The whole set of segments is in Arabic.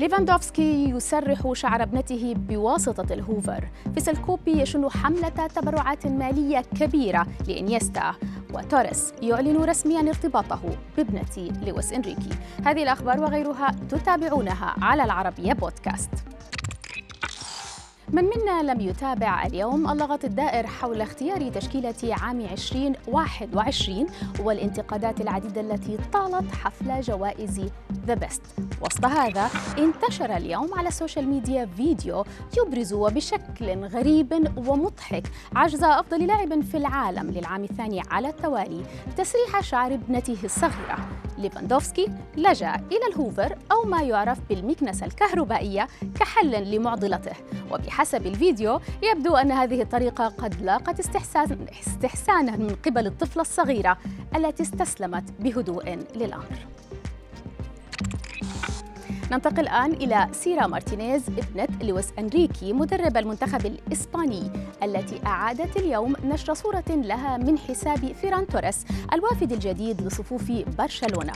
ليفاندوفسكي يسرح شعر ابنته بواسطة الهوفر. فيسل كوبي يشن حملة تبرعات مالية كبيرة لإنيستا وتوريس يعلن رسميا ارتباطه بابنة لويس إنريكي. هذه الأخبار وغيرها تتابعونها على العربية بودكاست. من منا لم يتابع اليوم اللغط الدائر حول اختيار تشكيلة عام 2021 والانتقادات العديدة التي طالت حفل جوائز The Best وسط هذا انتشر اليوم على ال social media فيديو يبرز وبشكل غريب ومضحك عجز أفضل لاعب في العالم للعام الثاني على التوالي تسريح شعر ابنته الصغيرة. ليفاندوفسكي لجأ إلى الهوفر أو ما يعرف بالمكنسة الكهربائية كحل لمعضلته. وبحسب الفيديو يبدو أن هذه الطريقة قد لاقت استحسان استحسانا من قبل الطفلة الصغيرة التي استسلمت بهدوء للأمر. ننتقل الآن إلى سيرا مارتينيز ابنة لويس أنريكي مدرب المنتخب الإسباني التي أعادت اليوم نشر صورة لها من حساب فيران توريس الوافد الجديد لصفوف برشلونة.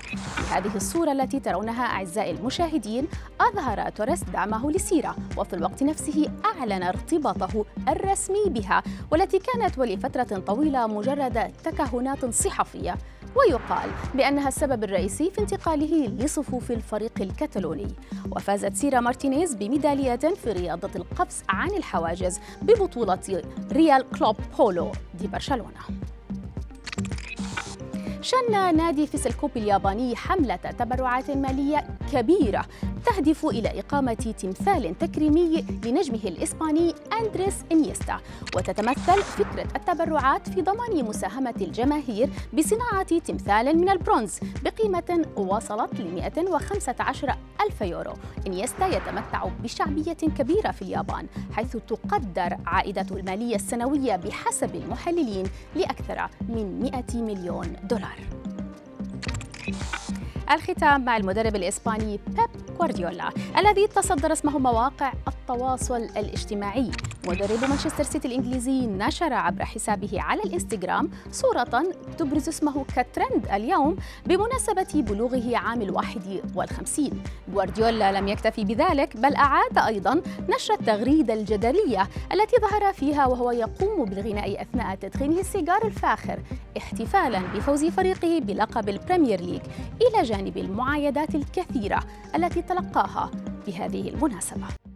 هذه الصورة التي ترونها أعزائي المشاهدين أظهر توريس دعمه لسيرا وفي الوقت نفسه أعلن ارتباطه الرسمي بها والتي كانت ولفترة طويلة مجرد تكهنات صحفية. ويقال بأنها السبب الرئيسي في انتقاله لصفوف الفريق الكتالوني. وفازت سيرا مارتينيز بميدالية في رياضة القفز عن الحواجز ببطولة ريال كلوب بولو دي برشلونة. شن نادي فيسل كوبي الياباني حملة تبرعات مالية كبيرة تهدف إلى إقامة تمثال تكريمي لنجمه الإسباني أندريس إنيستا وتتمثل فكرة التبرعات في ضمان مساهمة الجماهير بصناعة تمثال من البرونز بقيمة وصلت ل 115 ألف يورو. إنيستا يتمتع بشعبية كبيرة في اليابان حيث تقدر عائدته المالية السنوية بحسب المحللين لأكثر من 100 مليون دولار. الختام مع المدرب الإسباني بيب غوارديولا الذي تصدر اسمه مواقع التواصل الاجتماعي. مدرب مانشستر سيتي الإنجليزي نشر عبر حسابه على الإنستغرام صورة تبرز اسمه كترند اليوم بمناسبة بلوغه عام الواحد والخمسين. غوارديولا لم يكتفي بذلك بل أعاد أيضا نشر التغريدة الجدلية التي ظهر فيها وهو يقوم بالغناء أثناء تدخينه السيجار الفاخر احتفالا بفوز فريقه بلقب ال Premier League إلى جانب المعايدات الكثيرة التي تلقاها بهذه المناسبة.